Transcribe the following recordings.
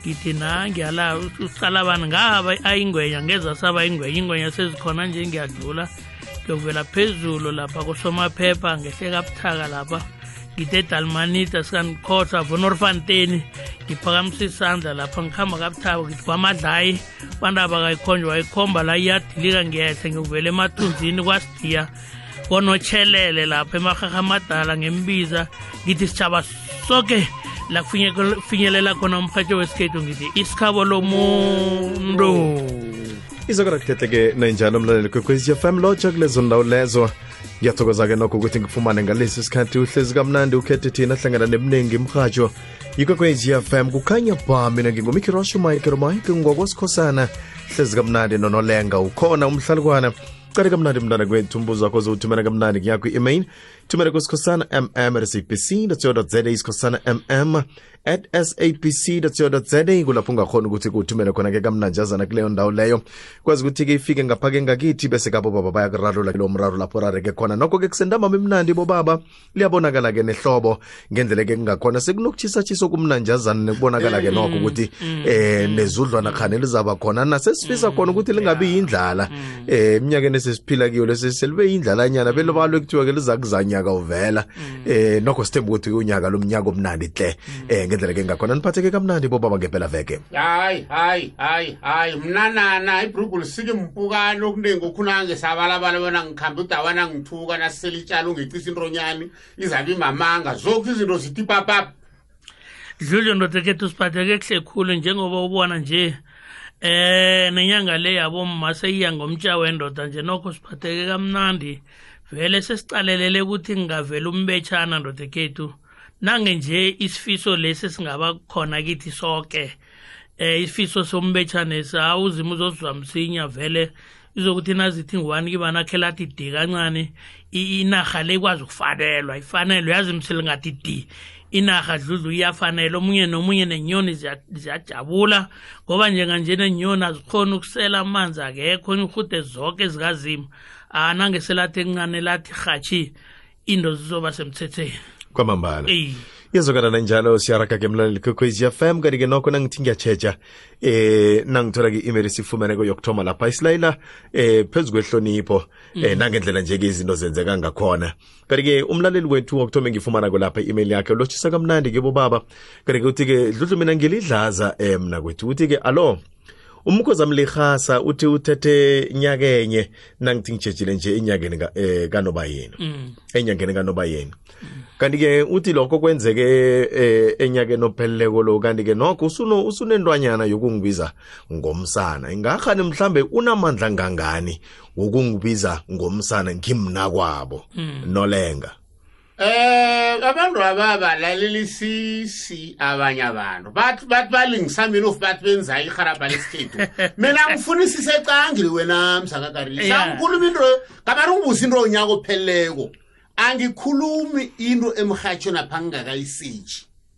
ngithi nange ala usalabani ngaba ayingwenya ngeza saba ingwenya ingwenya sezikhona nje ngiyadlula ngiyovela phezulu lapha kusomaphepha ngehle kabuthaka lapha ngide dalmanita sikankhotha vonorfanteni ngiphakamisa isandla lapha ngihamba kabuthako ngithi kwamadlayi abantu abakayikhonjwa wayikhomba la iyadilika ngiyehle ngivele emathunzini kwasidiya konotshelele lapha emarharhamadala ngembiza ngithi sitshaba soke la kufinyelela khona umrhatsho wesikhethu ngithi isikhabo lomuntu izokona kuthetheke nayinjalo mlaleli kwekwezi fm lotsha kulezo ndawo lezo ngiyathokoza-ke nokho ukuthi ngifumane ngalesi sikhathi uhlezi kamnandi ukhethe thina hlangana nemningi mrhatsho yikwekwezi fm kukhanya bha mina ngingumikhi rosho mike romayike ngokwesikhosana hlezi kamnandi nonolenga ukhona umhlalukwana cale kamnandi mntana kwethu umbuzo wakho zowuthumela kamnandi kuya kwi-email thumela kwisikhosana mm at sabc co za isikhosana mm at sabc co za kulapho ungakhona ukuthi kuthumele khona ke kamnanjazana kuleyo ndawo leyo kwazi ukuthi ke ifike ngapha ke ngakithi bese kabo baba bayakurarula kulo mraro lapho rareke khona nokho ke kusendamama emnandi bobaba liyabonakala-ke nehlobo ngendlela-ke kungakhona sekunokutshisatshisa okumnanjazana nekubonakala-ke mm-hmm. nokho ukuthi um mm-hmm. eh, nezudlwana khane lizaba khona nasesifisa khona ukuthi mm-hmm. lingabi yindlala um eh, eminyakeni esesiphila kiyo lesi selibe yindlalanyana belobalo ekuthiwa-ke liza kuzanyaka uvela um nokho sithemba ukuthi unyaka lo mnyaka omnandi tle um ngendlela-ke kungakhona niphatheke kamnandi bobaba ngempela veke hayi hayi hayi hayi mnanana ibhrubhu lisike mpukani okuningi okhunange sabalabala bona khamba udawana ngithuka nasisela itshalo ngicisa intonyani izabe imamanga zonke izinto zithi papap dlulyo ndoda kethu siphatheke kuhle khulu njengoba ubona nje eh nenyanga le yabomma seyiya ngomtsha wendoda nje nokho siphatheke kamnandi vele sesiqalelele ukuthi ngingavela umbetshana ndoda kethu nange nje isifiso lesi singaba khona kithi soke eh isifiso sombetshane sa uzima uzozizwa msinya vele izokuthi nazithi ngubani kibanakhela athi di kancane inarha le ikwazi ukufanelwa ifanelwe yazi msile ngathi di inarha dludlu iyafanela omunye nomunye nenyoni ziyajabula ngoba njenganje nenyoni azikhona ukusela amanzi akekho ihude zonke zikazima anangeselathi encane lathi rhatshi into zizoba semthethweni kwamambala Ey. iyezokana nanjalo siyaraga ke mlaleli kokwez fm kanti ke nokho nangithi ngiyatsheja eh nangithola ke i-email esifumaneko yokuthoma lapha isilayila eh phezu kwehlonipho eh nangendlela nje ke izinto zenzeka ngakhona kanti ke umlaleli wethu wokuthoma engifumanako lapha i-email yakhe lotshisa kamnandi ke bobaba kanti ke uthi ke dludlu mina ngilidlaza eh mna kwethu uthi ke alo umkhoza mlirhasa uthi uthethe nyakenye nangithi ngitshejile nje enyakeni ka- eh, kanobayeni Mm. enyangeni kanobayeni kanti-ke uthi lokho kwenzeke eh, enyakeni opheleleko lo kanti-ke nokho usuno- usunentwanyana yokungibiza ngomsana ingarhani mhlambe unamandla ngangani wokungibiza ngomsana ngimnakwabo Mm. nolenga Eh abantu ababa lalelisisi abanye abantu bathi bathi balingisa mina of bathi benza iharabha lesikhethu mina ngifunisise cangili wena msakakarisa Yeah. angikhulumi into kamari ngibuza into onyaka opheleleko angikhulumi into emrhatshweni apha ngingakayiseji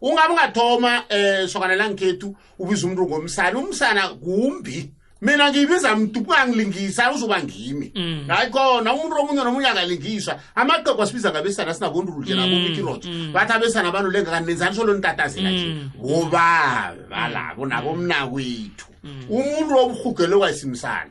ungabe ungathoma um sokana langikhethu ubiza umuntu ngomsana umsana kumbi mina ngiyibiza mntu kungangilingisa uzoba ngimi mm. hayi khona umuntu omunye nomunye akalingiswa amaqogo asibiza ngabesana sinabonduludle nabomikirojo mm, mm. bathi abesana abantu lengakani nenzani solo nitatazela nje ngobaba labo nabomnakwethu umuntu obuhugelwe kwayisimsana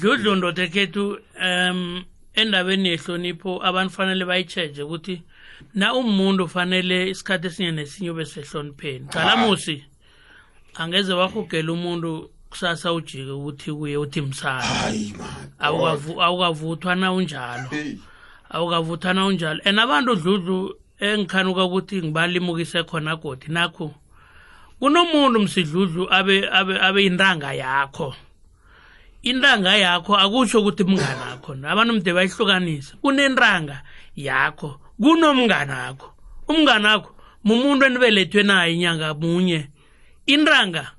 dludlu ndoda ekhethu um endabeni yehlonipho abantu fanele bayitsheje ukuthi na umuntu fanele isikhathi esinye nesinye ube sehlonipheni calamusi angeze wahugela umuntu kusasa ujike ukuthi kuye uthi msana awukavuthwa na unjalo awukavuthwa na unjalo and abantu dludlu engikhanuka ukuthi ngibalimukise khona godi nakho kunomuntu msidludlu abe abe abe intanga yakho intanga yakho akusho ukuthi mngane akho abantu mde bayihlukanise kunentanga yakho kunomngane akho umngane akho mumuntu enibelethwe naye inyanga munye intanga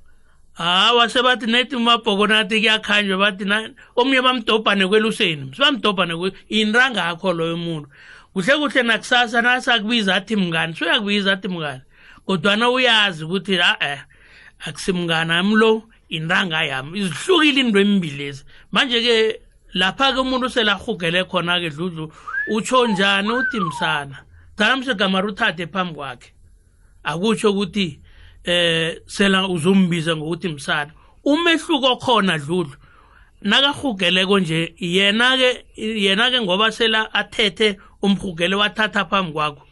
hawa sebathi nethi umabhoko nathi kuyakhanjwa bathi omunye bamdobhane kweluseni sibamdobhane yinranga akho loyo muntu kuhle kuhle nakusasa nasakubiza athi mngani suyakubiza athi mngani kodwana uyazi ukuthi a-e akusimngani ami lo intanga yami izihlukile into embilezi manje-ke lapha-ke umuntu uselahugele khona-ke dludlu utsho njani utimsana thanamshe gamara uthathe phambi kwakhe akutsho ukuthi eh sela uzombiza ngokuthi msana umehluko khona dludlu nakahugeleko nje yena-ke yena-ke ngoba sela athethe umhugele wathatha phambi kwakho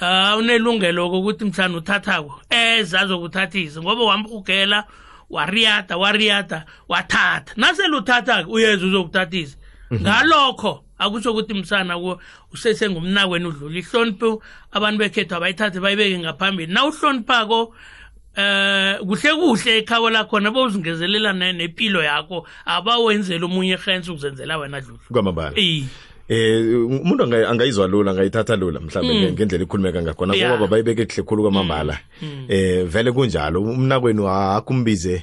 uh, unelungelo kokuthi mhlawumbe uthathako eze azokuthathisa ngoba wamhugela wariyada wariyada wathatha nasele uthathake uyeza uzokuthathisa mhm. ngalokho akusho ukuthi msana kuwo usesengumnakweni udlula ihlonipho abantu bekhethu abayithathe bayibeke ngaphambili na uhloniphako eh kuhle kuhle ikhawo lakho nabo uzingezelela nempilo yakho abawenzele omunye irhensi ukuzenzela wena dlulu kwamambala eh umuntu angayizwa lula angayithatha lula mhlawumbe mm. ngendlela ikhulumeka ngakhona ngoba baba ibeke kuhle khulu kwamambala mm. mm. eh vele kunjalo umnakwenu akumbize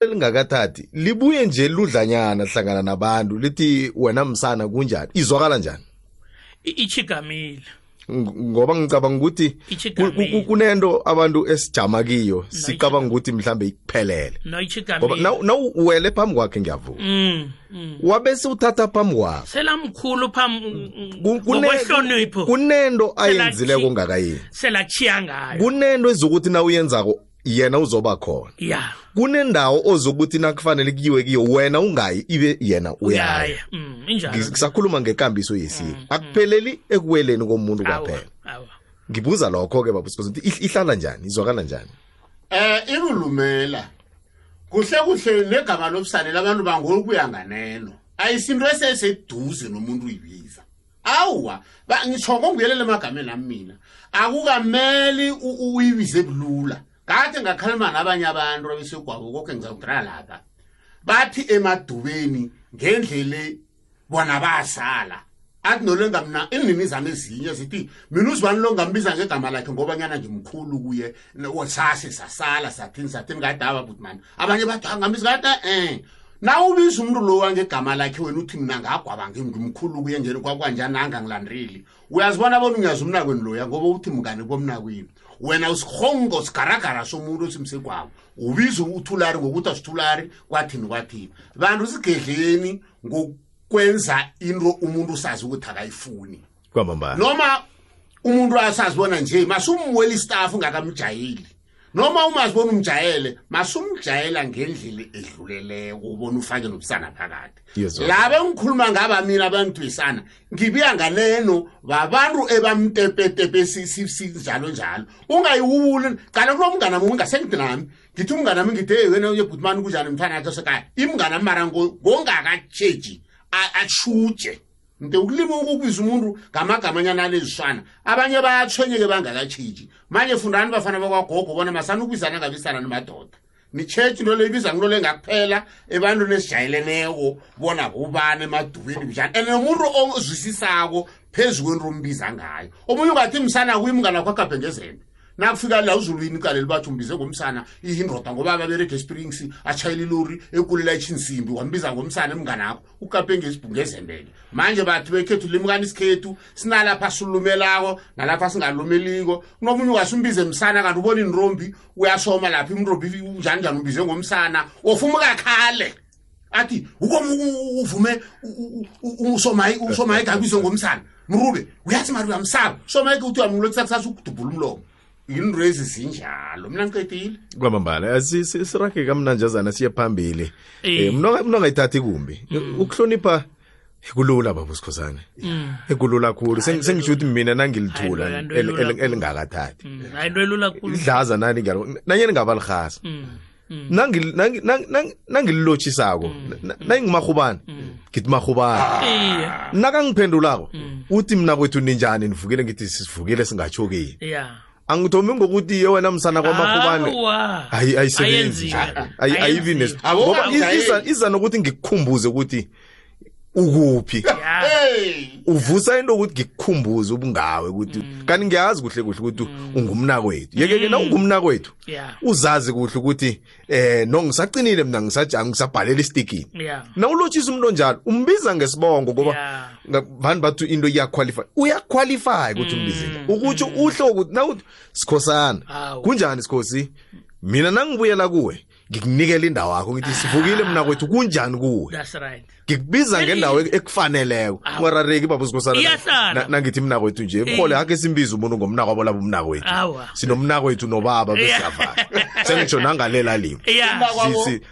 elingakathathi libuye nje ludlanyana hlangana nabantu lithi wena msana kunjani izwakala njani ichigamile ngoba ngicabanga ukuthi kunento abantu esijama kiyo sicabanga ukuthi mhlambe ikuphelele ngoba nawuwele phambi kwakhe ngiyavuka mm, mm. wabe siwuthatha phambi kwakhe selamkhulu phamngokwehlonipho kunento ayenzileko ngakayini selachiya ngayo kunento ezokuthi nawuyenzako yena uzoba khona ya kunendawo ozokuthi nakufanele kuyiwe kiyo wena ungayi ibe yena uyaya uyaya mm injalo Ngis- ngisakhuluma ngekambiso yesiko akupheleli ekuweleni komuntu Awa, kwaphela awa. ngibuza lokho-ke baba usikhosini ukuthi ihl- ihlala njani izwakala njani Eh irulumela. Kuhle kuhle negama lobusane labantu bangokuya nganeno. Ayisinto eseseduze nomuntu uyibiza. awa ngitsho ngongibuyelele emagameni ami mina akukameli uyibize bulula kade ngakhalimana abanye abantu abesegwabo koke ngizakudala lapha bathi emadubeni ngendlele bona basala athi nolenga mina iinini zami ezinye zithi mina uzibani lo ngambiza ngegama lakhe ngoba nyana ngimkhulu kuye sase sasala sathini sathini kadaba butmani abanye bathi angambiza kade um na ubiza umuntu lo wangegama lakhe wena uthi mina ngagwaba ngimkhulu kuye ngeni kwakwanjani angangilandeli uyazibona bona unyaza umnakweni loya ngoba uthi mngane bomnakwini wena usihongo sigaragara somuntu osimsegwabo ubiza uthulari ngokuthi asithulari kwathini kwathini bantu sigedleni ngokwenza into umuntu usazi ukuthi akayifuni kwamambala noma umuntu asazi bona nje masumwela istaff ungakamjayeli noma umazi bona umjayele masumjayela ngendlela edluleleko ubona ufake nobusana phakathi laba engikhuluma ngaba mina bangidwisana ngibiya ngaleno babantu ebamtepetepe sinjalo njalo ungayiwuwuli qala kulo mngana mumi ngasengidi nami ngithi umngana mi ngithe wena uyebhutimani kunjani mfana yakhe osekaya imngana mara ngongakatshedi ashutshe nde ukulima ukubiza umuntu ngamagamanyana alezishana abanye bayatshwenyeke bangakatshintshi manje fundani bafana bakwagogo bona masana ukubizana ngabisana nimadoda nitshetshi into le ibiza ngito le ngakuphela ebantwini esijayeleneko bona kubani emadubeni njani and nomuntu ozwisisako phezu kwento ombiza ngayo omunye ungathi msana kuyimngana kwagabhe ngezembe nakufika la uzulwini iqale libathi umbize ngomsana ihindoda ngoba ababerege espringsi atshayela ilori ekulela itshinsimbi wambiza ngomsana emnganakho ukape ngesibhungezembeke manje bathi bekhethu limukani isikhethu sinalapha silumelako nalapha singalumeliko kunomunye ungasumbize msana kanti ubona inrombi uyasoma lapha imrombi njani njani umbize ngomsana ofuma ukakhale athi uvume usomayike abizwe ngomsana mrube uyathi mari uyamsaba somayike uthi uyamulokisa kusasa ukudubhula umlomo yinto ezi zinjalo mina ngicedile kwamambala sirage kamnanjazana siye phambili eh, mntu angayithathi kumbi mm. ukuhlonipha kulula baba usikhosane mm. ekulula khulu sengisho ukuthi mina nangilithula elingakathathi mm, idlaza nani nanyeni ngaba lirhasa Mm. nangi- nangi- nangi- nangi- nangililotjhisako Mm. na- nayingumarhubana Mm. ngithi marhubana Iye. nakangiphendulako Mm. uthi mina kwethu ninjani nivukile ngithi sivukile singatshokeni Yeah. angithomi ngokuthi ye wena msana kwamarhubane Awa. Ayi- ayisebenzi Ayenziwe. njalo. Ayi- ayibi nes- Ayenziwe. Abo ngoba bangayeni. iza- iza nokuthi ngikukhumbuze ukuthi ukuphi uvusa into ukuthi ngikukhumbuze ubungawe ukuthi mm. kanti ngiyazi kuhle kuhle ukuthi mm. ungumnakwethu yeke ke mm. nawungumnakwethu uzazi kuhle ukuthi eh no ngisaqinile mina ngisajanga ngisabhalela istikini nawulotshisa umuntu onjalo umbiza ngesibongo ngoba vanhu bathu into iyaqualify uyaqualify ukuthi umbizile ukuthi uhle ukuthi nawuthi sikhosana kunjani sikhosi mina nangibuyela kuwe ngikunikela indawo yakho ngithi sivukile mina kwethu kunjani kuwe that's right ngikubiza ngendawo e- ekufaneleko ah. ungarareki baba usikosana nangithi mna kwethu nje mhole hake simbiza umuntu ngomna kwabo labo umna kwethu sinomna kwethu nobaba besiyavana sengitsho nangalela limi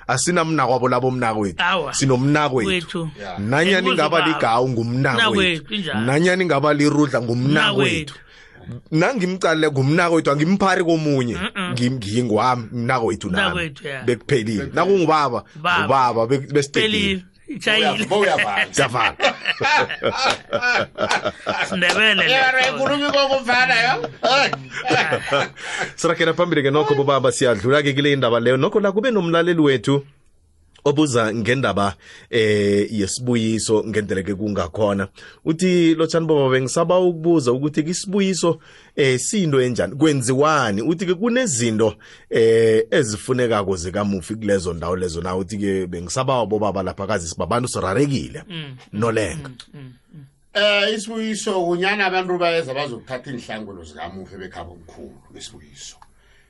asinamna kwabo labo mna kwethu sinomna kwethu nanyani ingaba ligawu ngumna kwethu nanyani ingaba lirudla ngumna kwethu nangimcalile ngumnakwethu angimphari komunye ngingwami mnakwethu nami bekuphelile nakungubaba ngubaba besiphelile sirakela phambili ke nokho bobaba siyadlula ke kile indaba leyo nokho la kube nomlaleli wethu obuza ngendaba eh yesibuyiso ngendeleke kungakhona uthi lotshani baba bengisaba ukubuza ukuthi isibuyiso eh sinto enjani kwenziwani uthi ke kunezinto eh ezifunekako zikamufi kulezo ndawo lezo na uthi ke bengisaba bobaba lapha kazi sibabantu sirarekile mm, mm, nolenga mm, eh isibuyiso kunyana abantu bayeza bazokuthatha inhlangulo zikamufi bekhabo omkhulu isibuyiso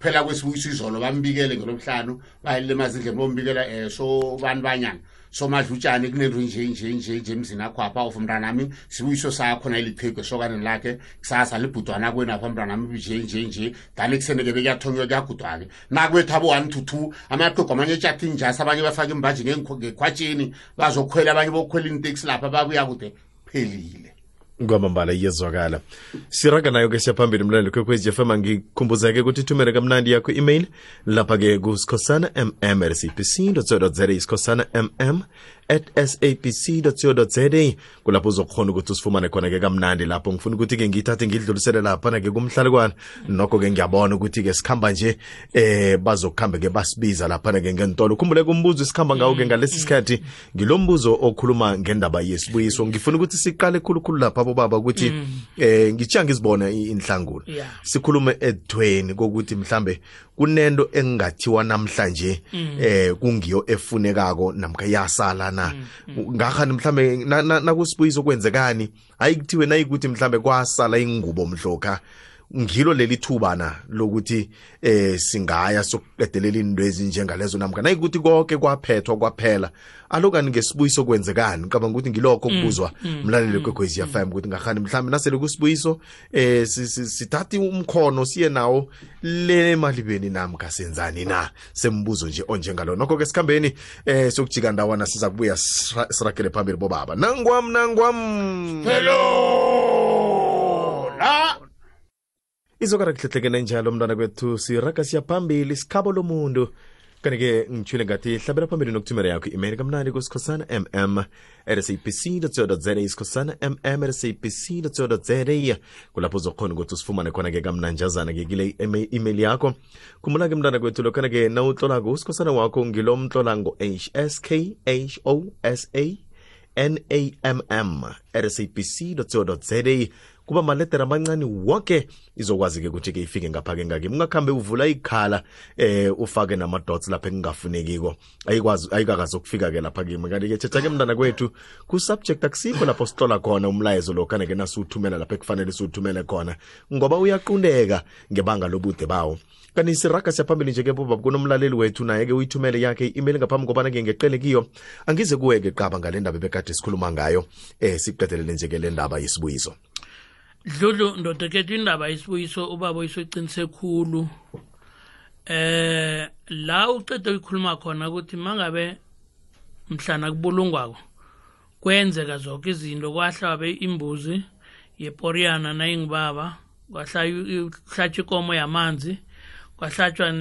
phela kwesibuyiso izolo bambikele ngelomhlanu bayilimaza indlela bombikela um eh, sobani banyana somadlutshane kunento nje nje nje nje emzini akho apha of mntanami sibuyiso sakho nayiliphego esokaneni lakhe kusasa libhudwana kwenu apha mntanami nje nje nje dani kuseneke bekuyathonywa kuyagudwa-ke nakwethu abo-one to two amaxhego amanye etshathinjasi abanye bafake imbaji ngekhwatsheni bazokhwela abanye bokhwela iinteksi lapha babuya kude phelile kwamambala iyezwakala siraga nayo ke siyaphambili mlaleli kwekwezi fm angikhumbuzeke ukuthi ithumele kamnandi yakho email lapha ke kusikhosana mm at sabc co za isikhosana mm at sabc co za kulapho uzokhona ukuthi usifumane khona ke kamnandi lapho ngifuna ukuthi ke ngiyithathe ngidlulisele lapha na ke kumhlalukwana nokho ke ngiyabona ukuthi ke sikhamba nje eh bazokuhambe ke basibiza lapha na ke ngentolo ukhumbule kumbuzo isikhamba ngawo ke ngalesi sikhathi ngilombuzo okhuluma ngendaba yesibuyiso ngifuna ukuthi siqale khulukhulu lapha abobaba ukuthi mm. eh ngitshiya ngizibona inhlangula yeah. sikhulume edweni kokuthi mhlambe kunento engingathiwa namhlanje mm. eh kungiyo efunekako namkha yasala na mm. mm. ngakhani mhlambe nakusibuyiso kwenzekani ayikuthiwe nayikuthi mhlambe kwasala ingubo mhloka ngilo leli thubana lokuthi eh singaya sokuqedelela into ezinjengalezo namka nayikuthi konke kwaphethwa kwaphela alokani ngesibuyiso kwenzekani ngicabanga ukuthi ngilokho mm, kubuzwa mm, mlaleli mm, kwekhwezi FM ukuthi ngahani mhlawumbe nasele kusibuyiso eh sithathe umkhono siye nawo le malibeni namka senzani na sembuzo nje onjengalo nokho ke sikhambeni eh sokujika ndawana siza kubuya sira- siragele phambili bobaba nangwam nangwam Hello. La. izokara kuhlehlekene njalo mntwana kwethu siraga siya phambili sikhabo lomuntu kanti-ke ngitshile ngathi hlabela phambili nokuthumela yakho i-email kamnandi kusikhosana mm rsabc co za isikhosana mm rsabc co za kulapho uzokhona ukuthi usifumane khona-ke kamnanjazana-ke kile i-email yakho khumbula ke mntwana kwethu lokhana ke nawutlolako usikhosana wakho ngilo mtlola ngo-hs k h o s a n a m m rsabc co za kuba maledere amancane woke izokwazi-ke ukuthi-ke ifike ngapha ke ngake mungakhambe uvula ikhala eh ufake nama-dots lapha ekungafunekiko ayikwazi ayikakazi ukufika ke lapha kimi kanti ke thetha ke mntana kwethu ku-subject akusikho lapho sihlola khona umlayezo lokhu aneke nasiwuthumela lapho ekufanele siwuthumele khona ngoba uyaqundeka ngebanga lobude bawo kanti siraga siyaphambili nje ke bobaba kunomlaleli wethu naye ke uyithumele yakhe i-email ngaphambi kobana ke ngeqele kiyo angize kuwe ke qaba ngale ndaba ebekade sikhuluma ngayo um eh, siqedelele nje ke le ndaba yesibuyiso dludlu ndodekethu indaba isibuyiso ubaba uyiso iqinise khulu eh la uqede uyikhuluma khona ukuthi mangabe mhlana kubulungwako kwenzeka zonke izinto kwahlabe imbuzi yeporiyana nayingibaba kwahlatshwa ikomo yamanzi kwahlatshwa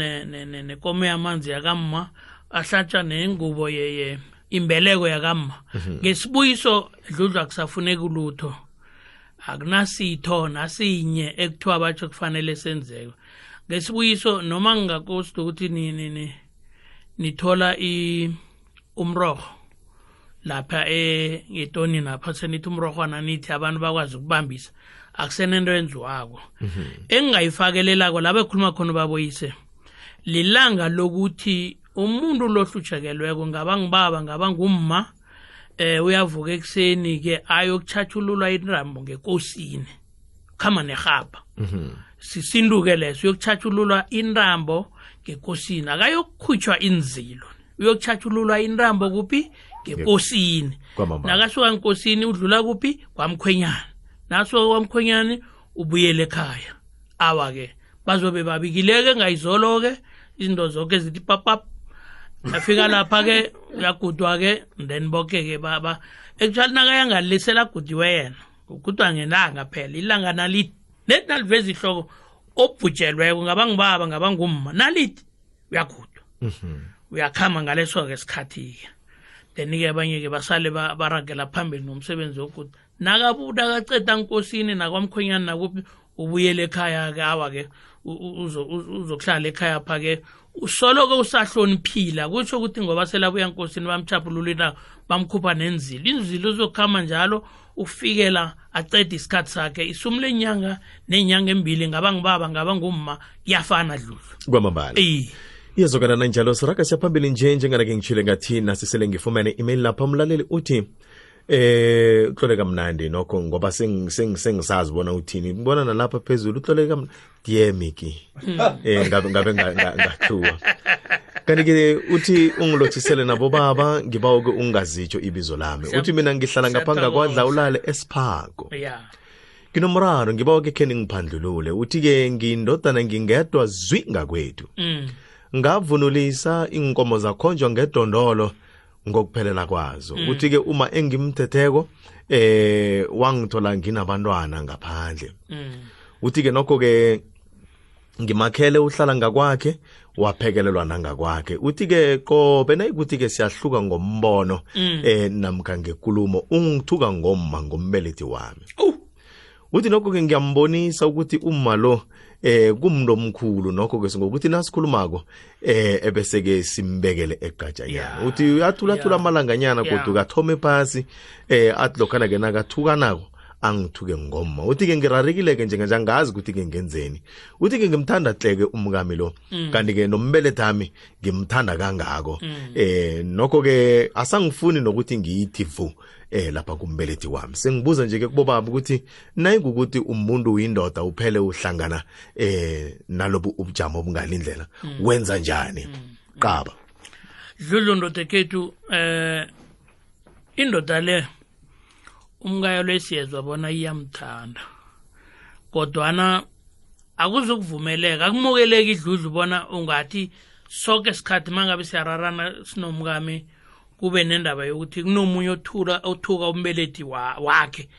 nekomo yamanzi yakamma ahlatshwa nengubo imbeleko yakamma mhm. ngesibuyiso dludlu akusafuneki ulutho akunasitho nasinye ekuthiwa batsho kufanele senzeke ngesibuyiso noma ngingakosti ukuthi nithola umroho lapha e, ngetoni napha senithi umrohwana nithi abantu bakwazi ukubambisa akusenento enziwako mhm. engingayifakelelako laba ekhuluma khona baboyise lilanga lokuthi umuntu lohlutshekelweko ngaba ngibaba ngaba ngumma eh uyavuka ekuseni ke ayokutshatshululwa intambo ngekosini khama nerhabha mhm. sisinduke leso uyokutshatshululwa intambo ngekosini akayokukhutshwa inzilo uyokutshatshululwa intambo kuphi ngekosini nakasuka ngekosini udlula kuphi kwamkhwenyana naso kwamkhwenyana ubuyele ekhaya awa-ke bazobe babikileke ngayizolo-ke izinto zonke zithi papap afika lapha-ke uyagudwa-ke then boke-ke baba actually nakaya ngalisela agudiwe yena ugudwa ngelanga phela ilanga nalithi neti naliveza ihloko obhujelweko ngaba ngibaba ngaba ngumma nalithi uyagudwa mhm. uyakhama ngaleso-ke sikhathi-ke then-ke abanye-ke basale baragela phambili nomsebenzi wokuthi nakabuda akaceda nkosini nakwamkhwenyana nakuphi ubuyele ekhaya-ke awa-ke uzokuhlala ekhaya pha-ke usoloko usahloniphila kutsho ukuthi ngoba selabuya nkosini bamtshapulula na bamkhupha nenzilo inzilo uzokhama njalo ukufikela acede isikhathi sakhe isumu lenyanga nenyanga embili ngaba ngibaba ngaba ngumma kuyafana dlulu kwamambala iyezokana nanjalo siraga siyaphambili nje njenganake ngitshile ngathi nasisele ngifumene email lapha umlaleli uthi eh utlole kamnandi nokho ngoba sengisazi bona uthini ngibona nalapha phezulu utlole kamnandi dear miki hmm. eh ngabe ngabe ngakhuwa kanti ke uthi ungilothisele nabo baba ngiba uke ungazitsho ibizo lami uthi mina ngihlala ngapha ngakwadla ulale esiphako yeah nginomraro ngiba uke khe ningiphandlulule uthi ke ngindodana ngingedwa zwi ngakwethu mm. ngavunulisa inkomo zakhonjwa ngedondolo ngokuphelela kwazo mm. uthi ke uma engimthetheko eh wangithola nginabantwana ngaphandle mm. uthi ke nokho ke ngimakhele uhlala ngakwakhe waphekelelwa nangakwakhe uthi ke qobe nayikuthi ke siyahluka ngombono mm. eh namkha ngekulumo ungithuka ngomma ngombelethi wami uthi nokho-ke ngiyambonisa ukuthi umma lo eh kumntu omkhulu nokho ke ngokuthi nasikhulumako eh ebeseke simbekele egatsha yeah. uthi uyathula thula amalanganyana yeah. kodwa kathome phasi eh athi lokhana ke nakathukanako angithuke ngoma uthi ke ngirarekile ke njenganje angazi ukuthi ke ngenzeni uthi ke ngimthanda hleke umkami lo mm. kanti ke nombelethami ngimthanda kangako mm. eh nokho ke asangifuni nokuthi ngiyithi vu eh lapha kumbelethi wami sengibuza nje ke kubobaba ukuthi nayikukuthi umuntu uyindoda uphele uhlangana eh nalobu ubujamo obungalindlela mm. wenza njani mm. qaba dlulu ndoda kethu eh indoda le umkayo lesiyezwa bona iyamthanda kodwana akuzukuvumeleka akumukeleki idludlu bona ungathi soke sikhathi mangabe siyararana sinomkami kube nendaba yokuthi kunomunye othula othuka umbelethi wakhe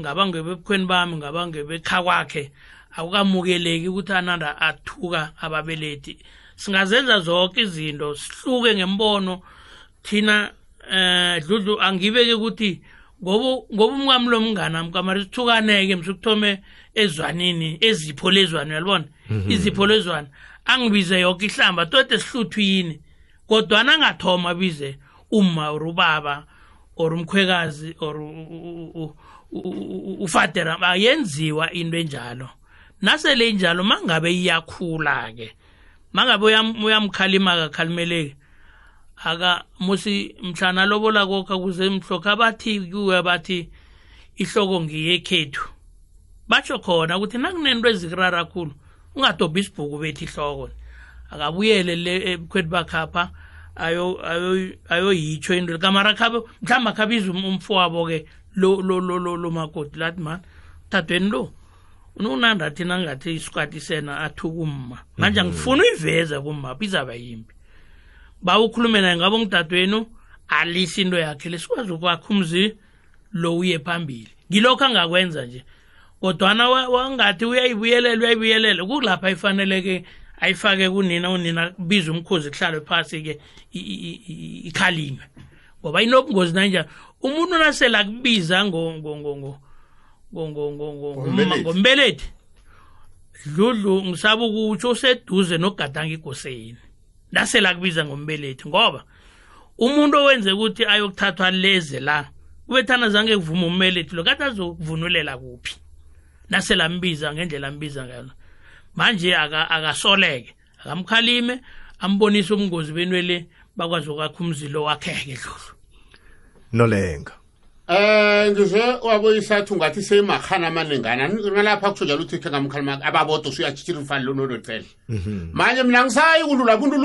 ngaba ngebebukhweni bami ngaba ngebekha kwakhe akukamukeleki ukuthi ananda athuka ababelethi singazenza zonke izinto sihluke ngembono thina eh dludlu angibeke ukuthi ngoba ngoba umkami lo mngane wami kamari sithukaneke msukuthome ezwanini ezipho lezwane uyalibona mhm. izipho lezwane angibize yonke ihlamba tode sihluthwini kodwana angathoma bize umma or ubaba or umkhwekazi or ufadera ayenziwa into enjalo nasele injalo mangabe iyakhula ke mangabe uyamkhalima akakhalimeleki aka musi mhlana lobola kokha kuze mhlokha abathi kuwe bathi ihloko ngiyekhethu basho khona ukuthi nakunento ezikurara khulu ungadobhi isibhuku bethi ihloko akabuyele le ebukhwethi bakhapha ayoyitsho into kamara khabe mhlawumbe akhabiza um-, umfo wabo-ke lo makoti lathi ma dadweni lo ununandathi nangathi isikwati sena athi kumma manje mhm. angifuna uyiveze kumma bizaba yimbi ba ukhulume naye ngabo ngidadwenu alise into yakhe lesikwazi ukwakha umzini lo uye phambili ngilokho angakwenza nje kodwana wangathi uyayibuyelela uyayibuyelela kulapha ifaneleke ayifake kunina unina biza umkhozi kuhlalwe phasi-ke ikhalinywe ngoba inobungozi nanjani umuntu nasele akubiza ngombelethi dludlu ngisaba ukutsho useduze nogadanga igoseni nasela kubiza ngombelethi ngoba umuntu owenze ukuthi ayokuthathwa leze la ubethana zange kuvuma umbelethi lo kade azokuvunulela kuphi nasela mbiza ngendlela ambiza ngayo manje akasoleke akamkhalime ambonise ubungozi benwele bakwazi ukwakha umzilo wakhe-ke dlulu nolenga Eh ngize waboyisathi ungathi seyimakhana amaningana ngalapha kutsho njalo uthi khengamkhalima ababodo usuyajitshira umfani lo nonocele mhm. manje mina ngisayi kulula kuntu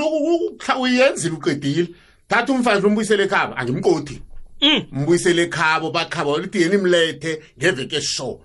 uyenzile uqedile thatha umfazi lombuyisele ekhabo angimqothi mm. mbuyisele ekhabo bakhabo lithi yena imlethe ngeveke show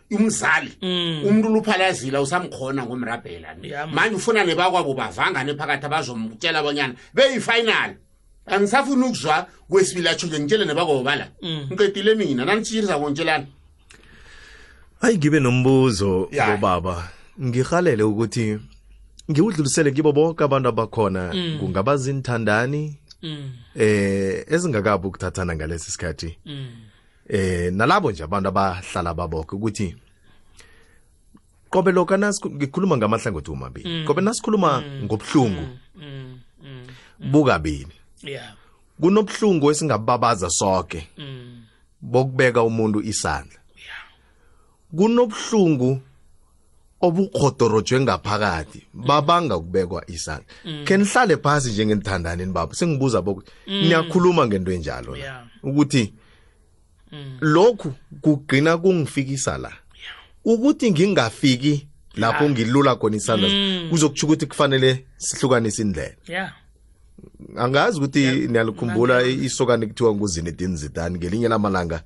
umzali mm. umuntu luphalazila usamkhona ngomrabhela manje ufuna nebakwabo bavangane phakathi abazomtshela abonyana beyifinal angisafuni ukuzwa kwesibili atshuke ngitshele nebakwabo bala mm. ngiqedile mina nanitshirisa kontshelana hayi ngibe nombuzo bobaba ngihalele ukuthi ngiwudlulisele kibo bonke abantu abakhona mm. kungaba zinthandani eh ezingakabi ukuthathana ngalesi sikhathi eh nalabo nje abantu abahlala baboke ukuthi qobe lokha ngikhuluma ngamahlangothi womabili mm. qobe nasikhuluma mm. ngobuhlungu mm. bukabili yeah kunobuhlungu esingababaza sonke bokubeka umuntu isandla kunobuhlungu obukghodorojwe ngaphakathi babanga ukubekwa isandla mm. khe nihlale phasi njengenithandani nibaba sengibuza boku mm. niyakhuluma ngento enjalo la ukuthi mm. lokhu kugcina kungifikisa la ukuthi ngingafiki lapho ngilula khona isandla kuzokutsho ukuthi kufanele sihlukanise indlela angazi ukuthi niyalikhumbula isokani kuthiwa nguzinedini zidani ngelinye lamalanga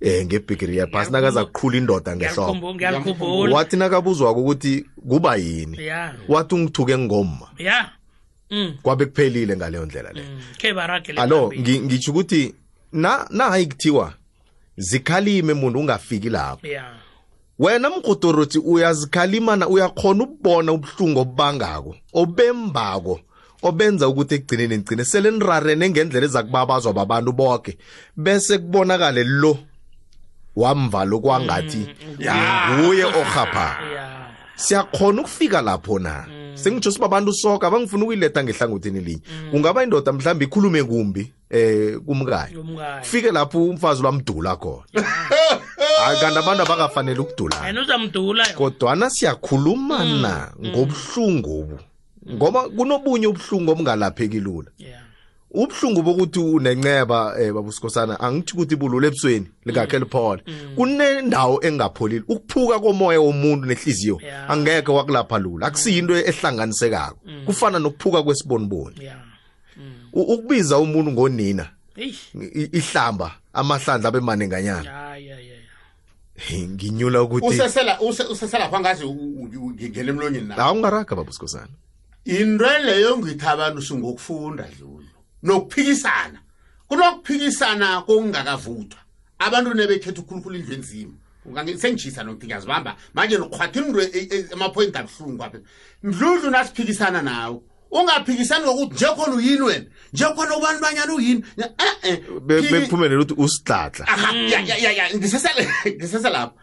eh ngebhigiri yaphasi nakaza kuqhula indoda ngehloko wathi nakabuzwako ukuthi kuba yini wathi ungithuke ngomma yeah mm. kwabe kuphelile ngaleyo ndlela le mm. alo ngitsho ukuthi na nahayikuthiwa zikhalime muntu ungafiki lapho yeah. wena mgodorothi uyazikhalima na uyakhona ukubona ubuhlungu obubangako obembako obenza ukuthi ekugcineni ngigcine sele nirarene ngendlela ezakubabazwa babantu bonke bese kubonakale lo wamvalo kwangathi mm, mm. nguye orhapha siyakhona ukufika lapho na mm. sengitsho sibabantu soka abangifuna ukuyiletha ngehlangothini linye kungaba indoda mhlawumbe ikhulume kumbi eh kumkanye Kumkanye. fike lapho umfazi lwamdula khona hayi kanti abantu abakafanele ukudulana yena uzamdula yona kodwana siyakhuluma na ngobuhlungu obu ngoba kunobunye ubuhlungu obungalapheki lula Yeah. ubuhlungu bokuthi unenceba eh babusikhosana angithi ukuthi bulule ebusweni lingakhe liphole kunendawo engapholile ukuphuka komoya womuntu nehliziyo Yeah. angeke wakulapha lula akusiyinto ehlanganisekako kufana nokuphuka kwesiboniboni Yeah. mm. ukubiza umuntu ngonina ihlamba amahlandla abe maninganyana nginyula ukuthi usesela usesela phangazi ngingena emlonyeni la ungaraga baba usikhosana into leyo ngitha abantu singokufunda dlulu nokuphikisana kunokuphikisana kokungakavuthwa abantu nebekhetha ukhulukhulu indlu enzima sengijisa nokuthi ngiyazibamba manje nokhwatha into e, e, amaphoyinti abuhlungu apha ndludlu nasiphikisana nawo ungaphikisani ngokuthi njekhona uyini wena njekhona ubani banyana uyini e-e bekuphumele ukuthi usidladla ngisese lapho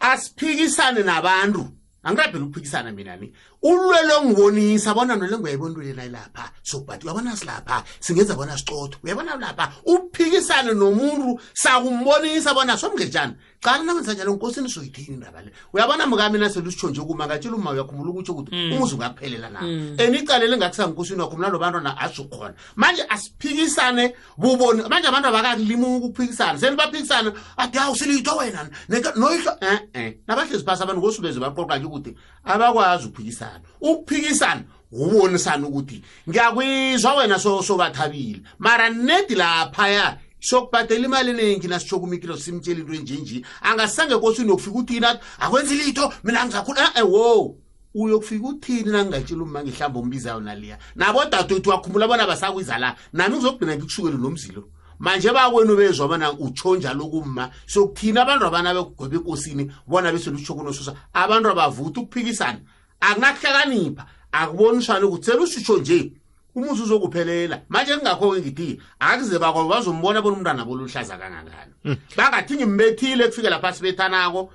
asiphikisane nabantu angirabhela ukuphikisana mina ni ulwe longibonisa bona nole ngoyayibona into lena ilapha so but uyabona silapha singenza bona sicotho uyabona lapha uphikisane nomuntu sakumbonisa bona somngetshana qala nawenzanyalo nkosi nizoyithini indaba le uyabona mukami naselusitsho nje kuma ngatshela uma uyakhumbula ukuthi ukuthi mm. umuzi ungaphelela na mm. and icala elingakusa nkosini wakho mna lobantwana asho khona manje asiphikisane buboni manje abantu abakalima ukuphikisana senibaphikisana ati hawu siliyitho wena noyihlo e-e nabahlezi phasi abantu ngosubeze baqoqake ukuthi abakwazi ukuphikisana ukuphikisana ubonisana ukuthi ngiyakwizwa wena sobathabile so mara nedi laphaya sokubhadela imali eningi nasitsho kumikilo simtshela into enjenje angasange kosini yokufika uthini athi akwenzi litho mina ngizakhulu e-e eh, wo uyokufika uthini nangingatshela uma ngihlamba umbizayo naliya nabo dadwethu wakhumbula bona basakwiza la nami ngizokugcina ngikushukele lo mzilo manje bakwenu bezwa bona utsho njalo kumma sokuthini abantu abana begweba ekosini bona beselutsho kunosusa abantu abavutha ukuphikisana akunakuhlakanipha akubonisani ukuthi selusitsho nje umuzi uzokuphelela manje kungakho-ke ngithi akuze bakho bazombona bona umntwana boluhlaza kangangani hmm. bangathi ngimbethile kufikela phasi bethanako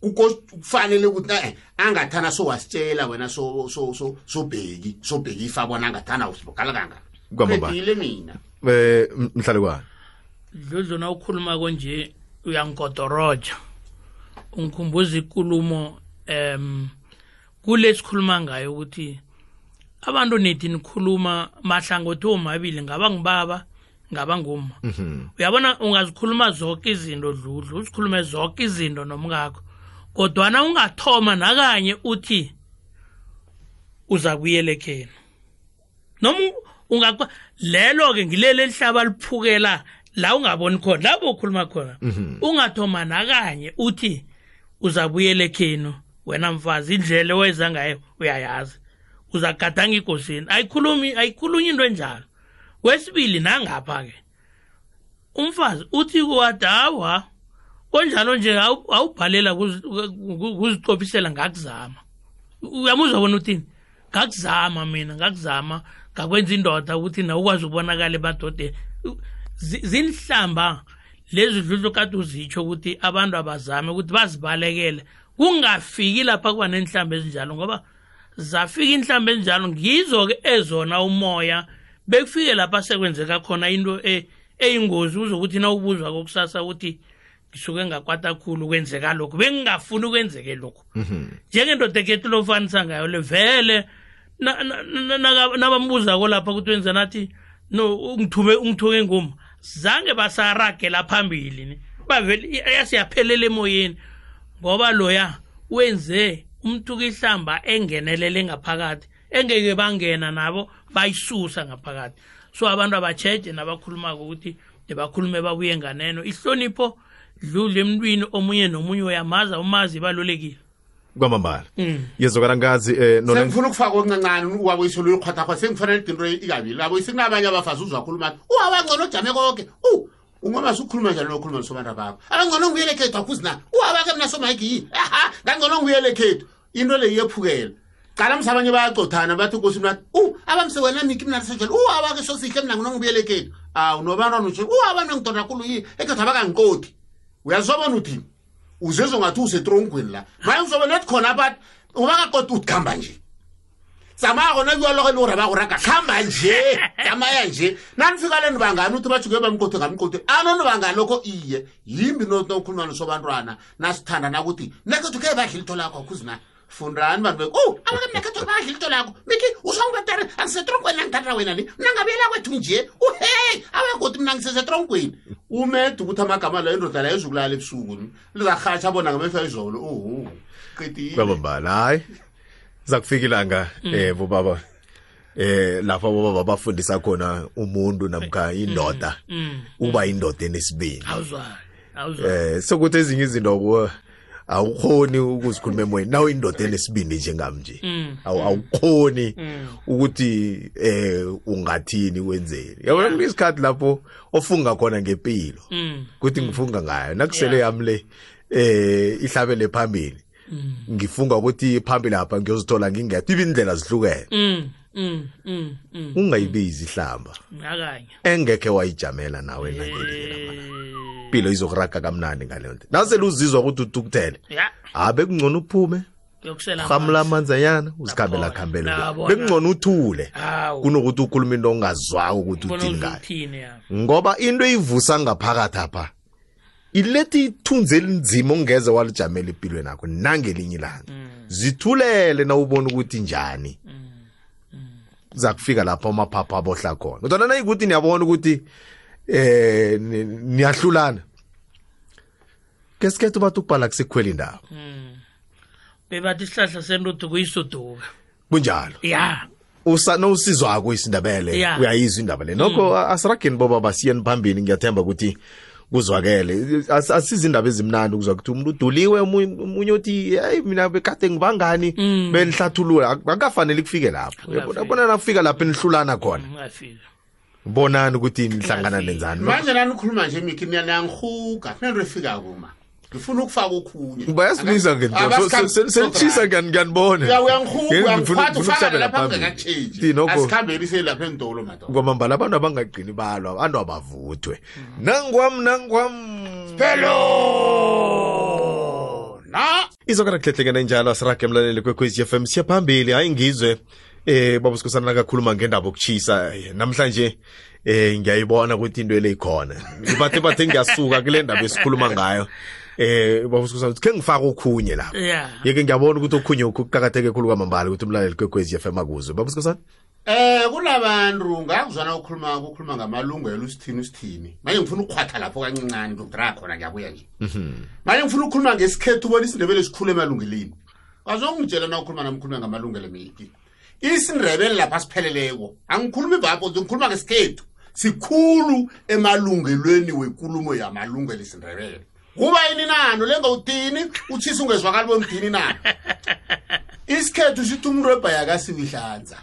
kufanele ukuthi eh, angathana sowasitshela wena sobheki sobheki ifa bona angathana usibogala kangani mina um mhlalukwana dludlu na ukhuluma konje uyangigodoroja ungikhumbuza ikulumo um kule sikhuluma ngayo ukuthi abantu nedi nikhuluma mahlangothi womabili ngaba ngibaba ngaba nguma mhm. uyabona ungazikhuluma zonke izinto dludlu uzikhulume zonke izinto nomkakho kodwana ungathoma nakanye uthi uza kuyelekheni noma ungakwa lelo ke ngilele lihlaba liphukela la ungaboni khona la bokhuluma khona mhm. ungathoma nakanye uthi uzabuyela ekhenu wena mfazi indlela oweza ngayo uyayazi uzagadanga igosini ayikhulumi ayikhulunyi into enjalo kwesibili nangapha-ke umfazi uthi kuwadawa onjalo nje awubhalela kuziqophisela ngakuzama uyamuzwa bona uthini ngakuzama mina ngakuzama ngakwenza indoda ukuthi na ukwazi ukubonakala ebadode zinhlamba lezi dludlu kade uzitsho ukuthi abantu abazame ukuthi bazibalekele kungafiki lapha kuba nenhlamba ezinjalo ngoba zafika inhlamba enjalo ngizo-ke ezona umoya bekufike lapha sekwenzeka khona into e, eyingozi uzokuthi na ubuzwa kokusasa ukuthi ngisuke ngakwata khulu kwenzeka lokhu bengingafuni kwenzeke lokhu mhm. njengendoda ekhethu lofanisa ngayo le vele nabambuzako lapha ukuthi wenza nathi no ungithume ungithuke ngoma zange basaragela phambili ne bavele yasiyaphelela emoyeni ngoba loya wenze umthuka ihlamba engenelele ngaphakathi engeke bangena nabo bayisusa ngaphakathi so abantu abatsheje nabakhulumako ukuthi bakhulume babuye nganeno ihlonipho dludla emntwini omunye nomunye uyamaza umazi ibalulekile kwamambala Mm. yezokana ngazi um nona sengifuna ukufaka oncancane uwabo isolo yokghwathakghwa sengifanele idinto ikabi labo isinabanye abafazi uzwakhuluma athi uwabangcono ujame koke u ungoma sukhuluma njalo nokhuluma nosobanda bakho abangcono ngibuyele khethu akhuzi na uwabake mna somayiki yini aha ngangcono ngibuyele khethu into le iyephukela cala msa abanye bayacothana bathi nkosi mna u abamse wena miki mna risenjalo uwabake sosihle mna ngcono ngibuyele khethu awu nobantwana uthi uwabana ngidona kulu yini ekhethu abakangiqothi uyazobona uthini uzezwe ngathi usetrongweni la maye ngizobe nethi khona abantu ubakakoda ukhamba nje tsamaya gona jwa loge le gore ba go raka khamba nje tsamaya nje nanifika le nibangani uthi bajuke bamkote ngamkote ano nibangani lokho iye yimbi nokhulumaniso bantwana nasithanda nakuthi nekethu ke badla ilitho lakho khuzi na fundani vanhu veku oh, avaka mina ka tova ahilito lako miki uswanguvatari andisetronkweni nangitata wena le mina ngavuyela kwethu nje uhey avakoti mina ngisesetronkweni umed ukuthi amagama layo indoda layo izukulala ebusuku lizarhatsha bona ngamehlo izolo uhu qedile baba mbala hayi zakufika ilanga um bobaba eh lapha baba bafundisa khona umuntu namkha mm, indoda mm, mm. uba indoda enesibindi awuzwani awuzwani eh sokuthi ezinye izinto kuwe awukhoni ukuzikhuluma emoyeni nawe indoda enesibindi njengami nje awukhoni ukuthi eh ungathini wenzeni yabona kunesikhathi lapho ofunga khona ngempilo ukuthi ngifunga ngayo nakusele yami le eh ihlabele phambili mm. ngifunga ukuthi phambili lapha ngiyozithola ngingedwa ibindlela zihlukene mm, mm, mm, mm, ungayibizi ihlamba nakanye engekhe wayijamela nawe eh. nangelingelamanampilo izokuraga kamnandi ngaleyo nto nasele uzizwa ukuthi utukuthele ha bekungcono uphume rhamula amanzanyana uzikhambela khambela bekungcono uthule kunokuthi ukhuluma into ongazwako ukuthi udingayo ngoba into iyivusa ngaphakathi apha iletha ithunzi elinzima ongeze walijamela empilweni akho nangelinye ilanga mm. zithulele na ubona ukuthi njani mm. Mm. zakufika lapho amaphapha abohla khona kodwa nayikuthi niyabona ukuthi eh niyahlulana kesikhethe ubathi ukubhala kusikhwela indawo bebathi isihlahla sendudu kuyisuduka kunjalo ya usa nowusizwako isindebele Ya. Mm. uyayizwa indaba le nokho a- asirageni boba basiyeni phambili ngiyathemba ukuthi kuzwakele As- asizindaba ezimnandi ukuzwa ukuthi umuntu uduliwe omunye omunye uthi hayi mina bekade ngibangani Mm. benihlathulula Ak- akukafanele kufike lapho Akukafanele. bona nakufika lapho enihlulana khona ngafika bonani ukuthi nihlangana nenzani manje lani ukhuluma nje miki niyangihuga kunento efikako ma ngifuna ukufaka okhunye bayasibiza ngentosenitshisa ngiyanibonengomambala abantu abangagcini balo abantu abavuthwe nangwam nangwam phelo na izokana kuhlehlekena injalo asirage emlaleli kwekhwezi fm siyaphambili hayi ngizwe eh baba sikhosana nakakhuluma ngendaba okuchisa eh, namhlanje eh ngiyayibona ukuthi into le ikhona ngibathe bathe ngiyasuka kule ndaba esikhuluma ngayo eh baba sikhosana khe ngifaka okhunye lapha yeke ngiyabona ukuthi okhunye ukuqhakatheke khulu kwamambala ukuthi umlaleli kwekwezi FM akuzwe baba sikhosana Eh kunabantu ngakuzwana ukukhuluma ukukhuluma ngamalungelo usithini usithini manje ngifuna ukukhwatha lapho kancincane ngidoktora khona ngiyabuya nje mhm. manje ngifuna ukukhuluma ngesikhethu ubona isindebele sikhule emalungeleni bazongitshela na ukhuluma nami ukhulume ngamalungelo miki isindrebele lapha sipheleleko angikhulumi bapho ngikhuluma ngesikhethu sikhulu emalungelweni wekulumo yamalungelo isindrebele kuba yini nano le ngawuthini utshisa ungezwakali bomdini na isikhethu sithi umntu webhayakasiwihlanza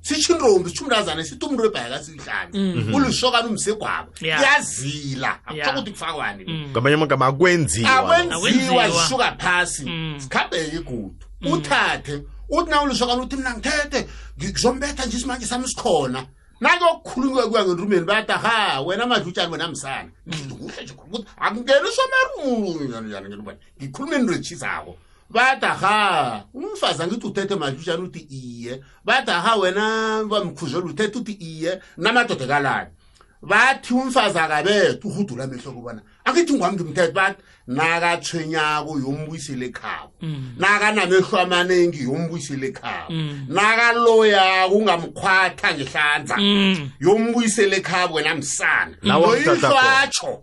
sitsho intombi sitsho umntazane sithi umuntu webhayaka sihlane mm. ulusokana umsegwabo iyazila akutho ukuthi kufakwani mm. ngamanye amagama akwenziwa akwenziwa zisuka phasi mm. sikhambeke igudu uthathe uthi na ulusokana uthi mna ngithethe ngizombetha nje isimanje sami sikhona nakuyokukhulunywa kuya ngenrumeni bayata ha wena madlutshani wena msana ngidluhle nje ukuthi akungeni somarumuyani ngenrumeni ngikhuluma into etshisako bathi aha umfazi angithi uthethe madlujana uthi iye bathi aha wena bamkhuzela uthethe uthi iye namadoda kalani bathi umfazi akabethu uhudula amehlo kubona angithi ngwami ngimthethe bathi nakatshwenyako yombuyisile ekhabo mm. nakanamehlo amaningi yombuyisile ekhabo mm. nakaloyako ungamkhwatha ngehlanza mm. yombuyisele ekhabo wena msana loyihlwatsho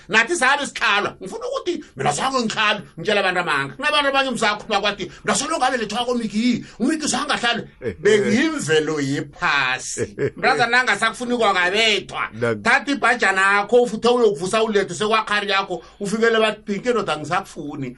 nathi sabe sikhalwa ngifuna ukuthi mina sonke ngihlala ngitshela abantu amanga kunabantu abanye umzakho bakwati mina solo ngabe lethwa komiki umiki usangahlali eh, eh. bengiyimvelo yephasi eh, mntazana angasakufuni kwakabethwa thatha ibhajana yakho ufuthe uyokuvusa ulethe sekwakhari yakho ufikele bathi indoda ngisakufuni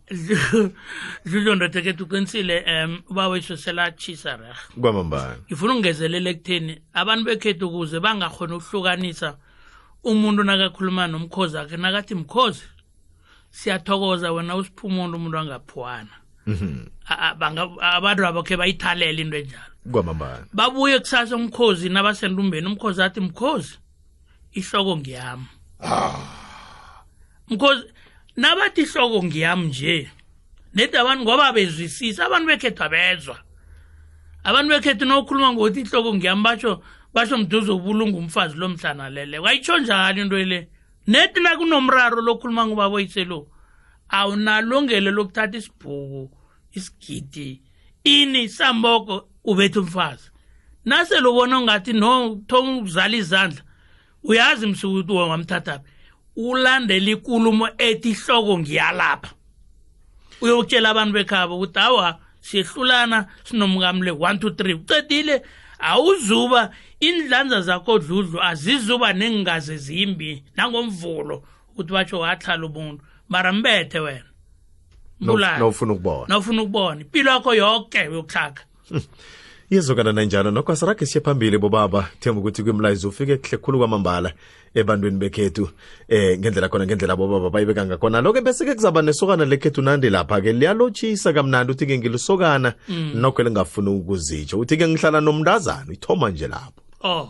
dludlo ndoda ke tuqinisile um ubawa isosela chisa reh kwamambana ngifuna ukungezelela ekutheni abantu bekhethu ukuze bangakhona ukuhlukanisa umuntu nakakhuluma nomkhozi akhe nakathi mkhozi siyathokoza wena usiphumula umuntu angaphiwana mhm. abantu abakhe bayithalela into enjalo kwamambana babuye kusasa umkhozi nabasentumbeni umkhozi athi mkhozi ihloko ngiyami ah. mkhozi nabathi ihloko ngiyami nje nedi abantu ngoba bezwisisa abantu bekhethu abezwa abantu bekhethu nokukhuluma ngokuthi ihloko ngiyami basho basho mduze ubulunga umfazi lo mhlana lele wayitsho njalo into le nedi nakunomraro lokhuluma ngobaba oyiselo awunalungelo lokuthatha isibhuku isigidi ini samboko ubetha umfazi nasele ubona ungathi no thoma ukuzala izandla uyazi msukuti wangamthathaphi ulandela ikulumo ethi ihloko ngiyalapha uyokutshela abantu bekhaba ukuthi awa siyehlulana sinomkamle one two three ucedile awuzuba indlanza zakho dludlu azizuba nengingaze zimbi nangomvulo ukuthi batsho wahlala umuntu mara mbethe wena mbulala nawufuna ukubona nawufuna ukubona impilo yakho yoke yokuhlaga yezokana nanjalo nokho asirage siye phambili bobaba themba ukuthi kwimlayizo ufike kuhle khulu kwamambala ebantwini bekhethu eh ngendlela khona ngendlela bobaba bayibeka ngakhona loke bese ke kuzaba nesokana lekhethu nandi lapha ke liyalotshisa kamnandi uthi ke ngilusokana mm. nokho elingafuni ukuzitsho uthi ke ngihlala nomntazana ithoma nje lapho oh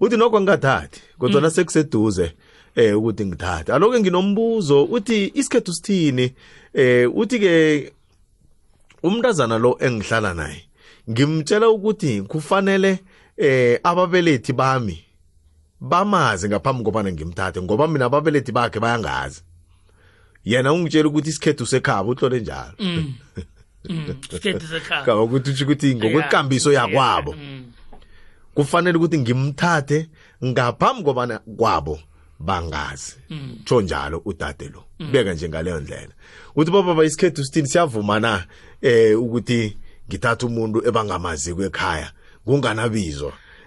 uthi nokho ngingathathi kodwa mm. sekuseduze eh ukuthi ngithathe aloke nginombuzo uthi isikhethu sithini eh uthi ke umntazana lo engihlala naye ngimtshela ukuthi kufanele eh ababelethi bami bamazi ngaphambi kobana ngimthathe ngoba mina ababelethi bakhe bayangazi yena ungitshela ukuthi isikhethu sekhaba utlole njalo mm. Mm. isikhethu sekhaba kaba ukuthi uthi ukuthi ngokwekambiso yakwabo mm. kufanele ukuthi ngimthathe ngaphambi kobana kwabo bangazi mm. tsho njalo udade lo mm. beka nje ngaleyo ndlela uthi bababa isikhethu sithini siyavuma na eh ukuthi ngithatha umuntu ebangamazi kwekhaya kunganabizo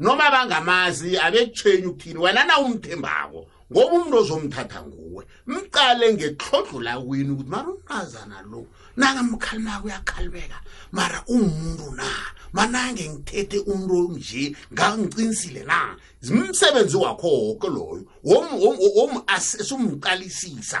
noma bangamazi abekutshwenyi ukuthini wena na umthembako ngoba umuntu ozomthatha nguwe mqale ngetlhodlo lakwini ukuthi mara umntazana lo nakamkhalimako uyakhalibeka mara umuntu na manange ngithethe umuntu onje ngangiqinisile na zimsebenzi wakho woke loyo womqalisisa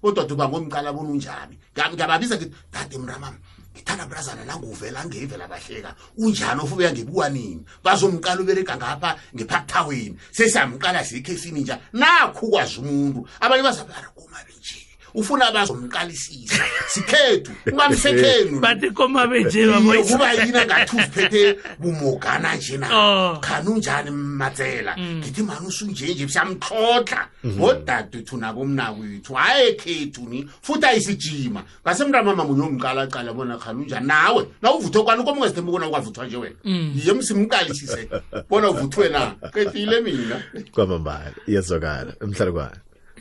kodwa duba ngomqala bona unjani ngiyababiza ngithi dade mntamami ngithanda brazana languvela ngeyivela bahleka unjani ofuba uyangebuwa nini bazomqala uberega ngapha ngephakuthaweni sesiyamqala sikho esini nja nakhu kwazi umuntu abanye bazabarekomabenje ufuna bazomqalisisa sikhethu ungamsekhenu bathi komabenjeyokuba yini angathi uziphethe bumogana nje na oh. khani unjani matsela mm. ngithi mani usunjenje siyamxhotlha mhm. bodadwethu nabomnakwethu hayi ekhethu ni futhi ayisijima ngasemntamama munye omqala qala bona khani unjani nawe na uvuthe kwani ukomi ungazithembi kona ukwavuthwa nje wena mm. yiye msimqalisise bona uvuthwe na qedile mina kwamambala iyazwakala emhlalukwana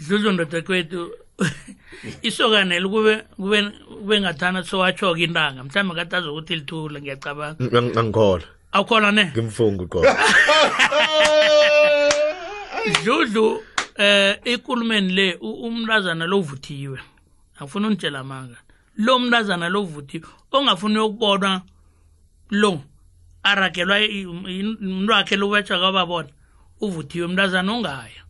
dludlu ndodakwethu isokana likube kube ngathana sowatsho-ke intanga mhlawumbe kade azokuthi lithule ngiyacabanga angikholwa awukholwa ne ngimfungu qo dludlu eh ikulumeni le umntazana lo uvuthiwe akufuna ungitshela amanga lo mntazana lo uvuthiwe ongafuni ukubonwa lo aragelwa umuntu wakhe lo ubetshwa kwababona uvuthiwe mntazana ungaya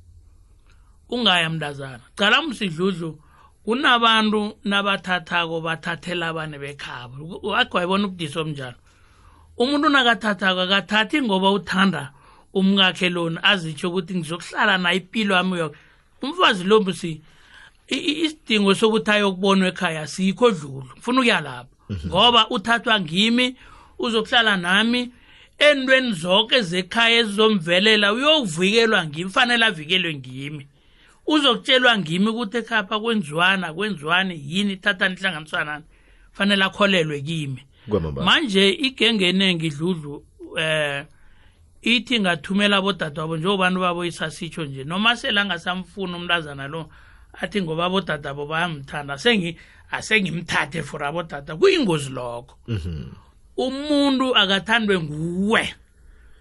ungaya mntazana cala msidludlu kunabantu nabathathako bathathela abane bekhabo akho wayibona ubudisi obunjalo umuntu nakathathako akathathi ngoba uthanda umkakhe lona azitsho ukuthi ngizokuhlala naye impilo yami yoke umfazi lo mbusi isidingo sokuthi ayokubonwa ekhaya sikho dlulu ngifuna ukuya lapho mhm. ngoba uthathwa ngimi uzokuhlala nami entweni zonke zekhaya ezizomvelela uyokuvikelwa ngimi fanele avikelwe ngimi uzokutshelwa ngimi ukuthi ekhapha kwenziwana kwenziwani yini thatha nihlanganisanani fanele akholelwe kimi manje igenge eningi idludlu eh ithi ngathumela abodadewabo njengobani babo isasitsho nje noma sele angasamfuni umntazana lo athi ngoba abodadabo bayamthanda sengi asengimthathe for abodada kuyingozi lokho mhm. umuntu akathandwe nguwe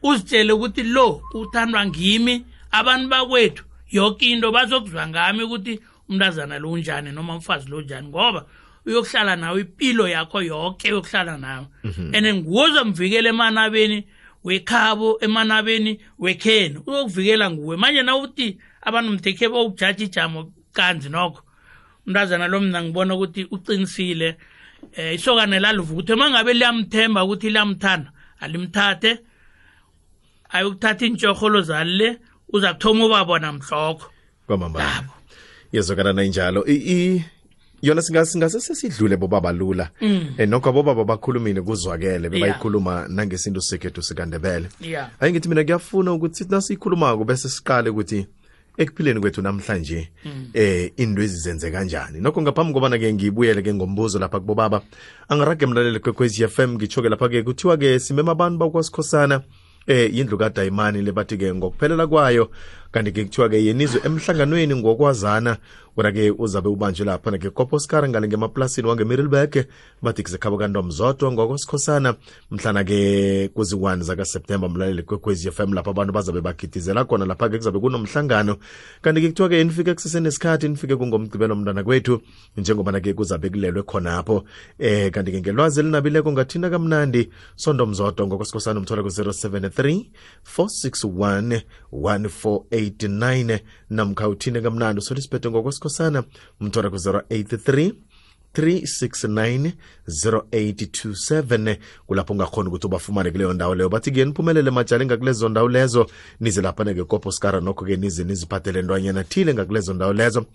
uzitshele ukuthi lo uthandwa ngimi abantu bakwethu yoke into bazokuzwa ngami ukuthi umntazana lo unjani noma umfazi lo njani ngoba uyokuhlala nawe impilo yakho yoke uyokuhlala nawe mhm. and nguwo uzomvikela emanabeni wekhabo emanabeni wekheni uyokuvikela nguwe manje na uthi abantu mthekhe bowujaja ijamo kanzi nokho umntazana lo mina ngibona ukuthi uqinisile eh isokane lalivuthe uma ngabe liyamthemba ukuthi liyamthanda alimthathe ayokuthatha iintshorholo zalile uza kuthoma ubabona mhlokho kwamambala yezwakala nayinjalo yona singase sesidlule bobaba lula mm. eh, nokho abobaba bakhulumile kuzwakele bebayikhuluma nangesintu sekhethu sikandebele ayi ngithi mina kuyafuna ukuthi nasiyikhulumako bese siqale ukuthi ekuphileni kwethu namhlanje mm. eh into ezizenze kanjani nokho ngaphambi kobana ke ngibuyele ke ngombuzo lapha kubobaba angirage mlalele kwekwezi FM ngitshoke lapha ke kuthiwa ke simema abantu bakwasikhosana eh yindlu kadayimani lebathi ke ngokuphelela kwayo kanti ke kuthiwa ke yenizwe emhlanganweni ngokwazana wena ke uzabe ubanjwe lapha ke koposkar ngale ngemaplasini wangemiddleburg bathi kuzekhabo kantomzodwa ngokwesikhosana mhlana ke kuzi-1 zakaseptemba mlaleli kwekwezi fm lapho abantu bazabe bagidizela khona lapha-ke kuzabe kunomhlangano kanti-ke kuthiwa-ke inifike kusesenesikhathi inifike kungomgqibelo mntwana kwethu njengobana-ke kuzabe kulelwe khonapho eh kanti-ke ngelwazi elinabileko ngathina kamnandi sontomzodwa ngokwesikhosana umthola ku-073 461 1489 namkha uthine kamnandi usolisiphethe ngokwesikhosana umthola ku-083 3690827 kulapho ungakhona ukuthi ubafumane kuleyo ndawo leyo bathi ke niphumelele majali ngakulezo ndawo lezo nize lapha neke kopo skara nokho ke nize niziphathele ntwanyana thile ngakulezo ndawo lezo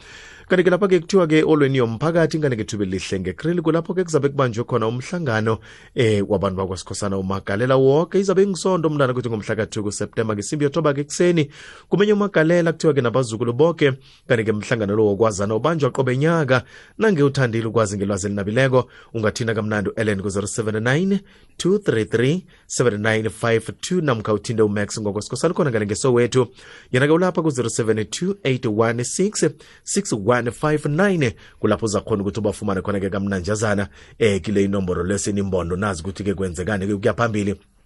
kanti ke lapha ke kuthiwa ke olweni yomphakathi ingane kethuba elihle ngekreli kulapho ke kuzabe kubanjwe khona umhlangano eh wabantu bakwasikhosana umagalela woke izabe ingisondo umntana kuthi ngomhla ka-2 kuseptemba ngesimbi yothoba ke ekuseni kumenye umagalela kuthiwa ke nabazukulu boke kanti-ke mhlangano lo wokwazana ubanjwa qobe nyaka nange uthandile ukwazi ngelwazi elinabileko ungathinda kamnandi u-ellen ku-079 233 7952 namkha uthinte umax ngoko sikhosana khona ngale ngesowethu yena-ke ulapha ku-072 816 6159 kulapho uzakhona ukuthi ubafumane khona-ke kamnanjazana um eh, kile inomboro lesenimbondo nazi ukuthi-ke kwenzekani-ke kuyaphambili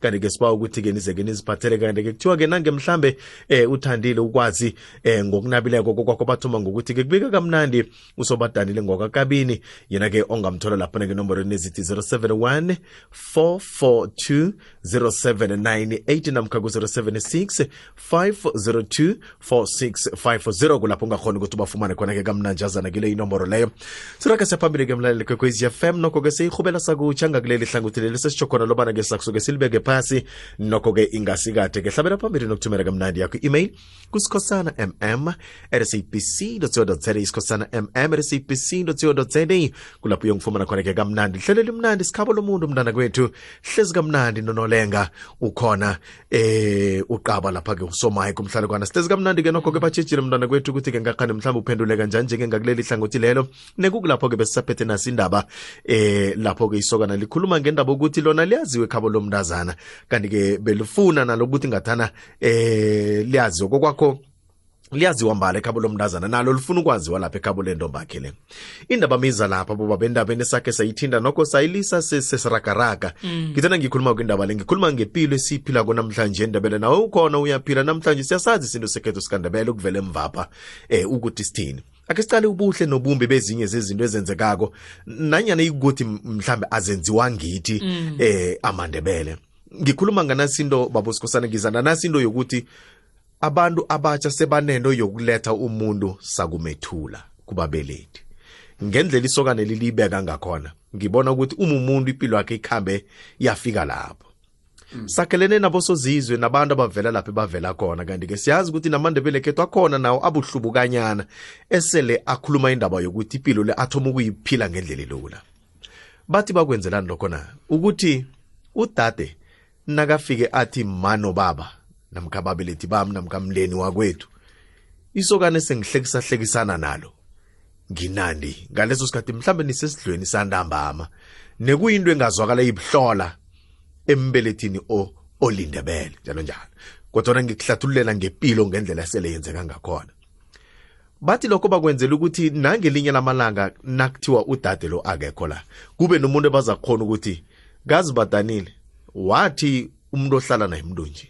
kanti-ke siba ukuthi-ke nizeke niziphathele kanti-ke kuthiwa-ke nange mhlambe eh uthandile ukwazi eh ngokunabileko kokwakho bathoma ngokuthi-ke kubika kamnandi usobadanile ngokakabini yena-ke ongamthola lapho-na ngenomborweni ezithi 071 442 0798 namkha ku-076 502 4650 kulapho ungakhona ukuthi ubafumane khona-ke kamnanjazana kile inomboro leyo siraga siyaphambili ke mlaleli kwekwezi fm nokho-ke seyirhubela sakutsha ngakuleli hlangothi leli sesitsho khona lobana-ke sakusuke silibeke phasi nokho-ke ingasikade ke hlabela phambili nokuthumela kamnandi yakho i-email kusikhosana mm at sabc co za isikhosana mm at sabc co za kulapho uyongifumana khona-ke kamnandi hlelo elimnandi sikhabo lomuntu mntana kwethu hlezi kamnandi nonolenga ukhona eh uqaba lapha ke usomaye kumhlalekwana sitezi kamnandi ke nokho ke batshejile mntwana kwethu ukuthi ke ngakhani mhlawumbe uphenduleka njani njenge ngakuleli hlangothi lelo nekukulapho ke besisaphethe nasi indaba eh lapho ke isokana likhuluma ngendaba ukuthi lona liyaziwe khabo lomntazana kanti ke belifuna nalokuthi ngathana eh liyaziwe kokwakho liyaziwa mbala ekhabo lomntazana nalo lifuna ukwaziwa lapha ekhabo lentombakhe le indaba miza lapha boba bendabeni sakhe sayithinda nokho sayilisa sesiragaraga mm. ngithanda ngikhuluma kwindaba le ngikhuluma ngepilo esiyiphila konamhlanje endabele nawe ukhona uyaphila namhlanje siyasazi isinto sekhetho sikandabele ukuvela emvapha um eh, ukuthi sithini ake siqale ubuhle nobumbi bezinye zezinto ezenzekako nanyana ikuthi mhlambe azenziwa ngithi mm. eh amandebele ngikhuluma nganasinto babosikhosana ngizana nasinto yokuthi Abantu abatsha sebanento yokuletha umuntu sakumethula kubabelethi. Ngendlela isokane lilibeka ngakhona, ngibona ukuthi uma umuntu impilo yakhe ikhambe yafika lapho. Mm. sakhelene nabosozizwe nabantu abavela lapho bavela khona kanti-ke siyazi ukuthi namandebele khethu akhona nawo abuhlubukanyana esele akhuluma indaba yokuthi impilo le athoma ukuyiphila ngendlela elula bathi bakwenzelani lokho na ukuthi udade nakafike athi mano baba namkha babelethi bami namkha mndeni wakwethu isokane sengihlekisa-hlekisana nalo nginandi ngaleso sikhathi mhlawumbe nisesidlweni santambama nekuyinto engazwakala ibuhlola embelethini o olindebele njalo njalo kodwana ngikuhlathululela ngepilo ngendlela sele yenzeka ngakhona bathi lokho bakwenzela ukuthi nangelinye lamalanga nakuthiwa udade lo akekho la kube nomuntu ebaza khona ukuthi kazi badanile wathi umuntu ohlala naye umuntu nje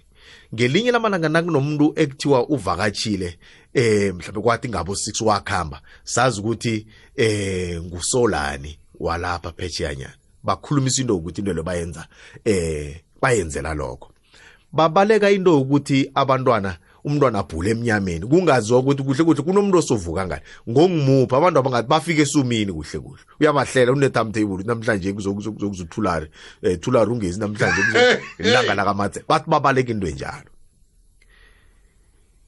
ngelinye lamalanga nakunomuntu ekuthiwa uvakatshile eh mhlawumbe kwathi ngabo 6 wakhamba sazi ukuthi eh ngusolani walapha phechiyanyana bakhulumisa into ukuthi into lebayenza eh bayenzela lokho babaleka into yokuthi abantwana umntwana abhule emnyameni kungaziwa ukuthi kuhle kuhle kunomuntu osovuka ngani ngongimuphi abantu abangathi bafike esumini kuhle kuhle uyabahlela une-timetable namhlanje kuzokuzuthulari um eh, thulari ungezi namhlanje ilanga lakamatse bathi babaleka into enjalo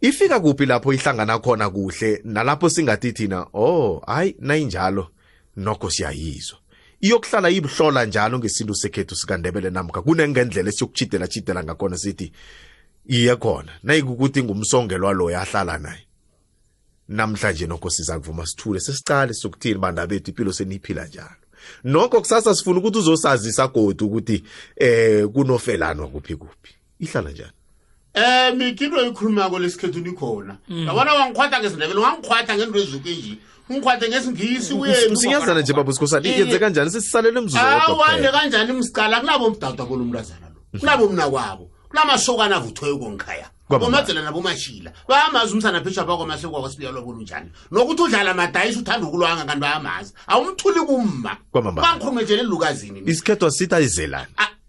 ifika kuphi lapho ihlangana khona kuhle nalapho singathi thina oh hayi nayinjalo nokho siyayizwa iyokuhlala ibuhlola njalo ngesintu sekhethu sikandebele namka kunengendlela esiyokutshidela tshidela ngakhona sithi iye khona nayikukuthi ngumsongelwa loyo ahlala naye namhlanje nokho siza kuvuma sithule sesiqale sokuthini banda bethu impilo seniyiphila njalo nokho kusasa sifuna ukuthi uzosazisa godi ukuthi eh kunofelanwa kuphi kuphi ihlala njani um mithi into oyikhulumako lesikhethu nikhona mm. yabona wangikhwatha ngesindebele wangikhwatha ngento ezuke nje ungikhwathe ngesingisi uyenusinyazana nje baba usikhosana yenze kanjani sesisalele umzuzawande kanjani msiqala kunabo mdadwa kolo mntazana lo mm. kunabo mna kwabo kunamasokana avuthiweyo kongikhaya omadzela nabomashila bayamazi umsana phesha bakwamasekuwa kwasibiyalwa kolunjani nokuthi udlala madayisi uthanda ukulwanga kanti bayamazi awumthuli kumma bangikhulumetshele lukazini isikhetho sithi ayizelani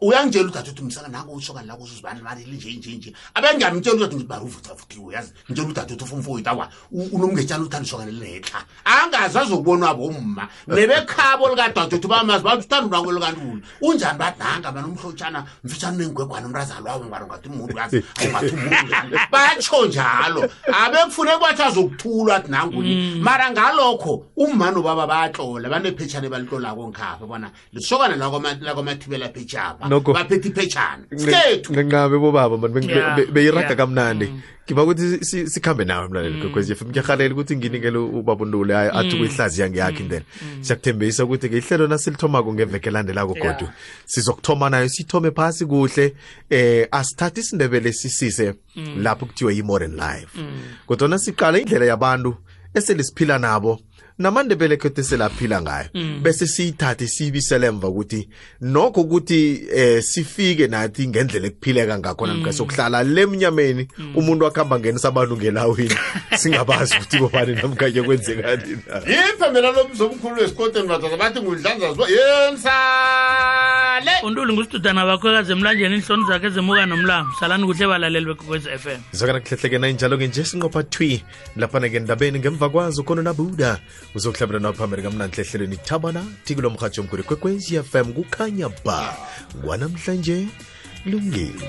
uyangitshela udade uthi msana nako usho kani lako uzuzibani mali linje nje nje abengiyamtshela udade ngithi bari uvuthafuthiwe yazi ngitshela udade uthi ufumfoyita awa unomngetshana uthanda usho kani linetla angazi azokubonwa bomma nebekhabo likadade uthi bamazi bathi uthanda unako likalula unjani bathi nanga mana umhlotshana mfitshana unengwegwana umrazalo wawo ngibani ungathi umuntu yazi awungathi umuntu batsho njalo abekufuneka kwathi azokuthulwa athi nanguni mm. mara ngalokho umma nobaba bayatlola banepheshane balitlolako ngikhaphe bona lisokana lakoma- lakwamathibela phetshaba Nokho. baphethe iphetshana sikethu nginqabe bobaba mani bengi- Yeah, be- be- beyiraga yeah. Mm. kamnandi ngiba ukuthi si- sikhambe nawe mlaleli gqwekwezi fm ngiyahalela ukuthi nginikele u- ubaba unduli ayi Mm. athi kuyihlaziya ngiyakhe indlela siyakuthembisa ukuthi ke ihlelo nasilithomako ngeveke elandelako Yeah. godu sizokuthoma nayo sithome phasi kuhle eh asithathe isindebele sisise Mm. lapho kuthiwa yi-modern life kodwana siqala indlela yabantu esele siphila nabo namandebele khethe selaphila ngayo mm. bese siyithathe siyibisele emva ukuthi nokho ukuthi eh sifike nathi ngendlela ekuphileka ngakhona mm. sokuhlala lemnyameni mm. umuntu wakhamba ngenisa abantu ngelawini singabazi ukuthi bobani namkanye kwenzekani na yiphe mina lomzomkhulu wesikoteni badoda bathi ngudlanza zwa yeni sale untuli ngusitudana bakho kaze emlanjeni iinhloni zakhe zemuka nomlambo salani kuhle balaleli bekwekwez f m zakana kuhlehlekena injalo-ke nje sinqopha twi lapha-ke ndabeni ngemva kwazo khona nabuda uzokuhlabela naphambili kamnanhle ehlelweni thabana thikulo mhatsho omkhulu kwekwezi fm kukhanya ba kwanamhlanje lungile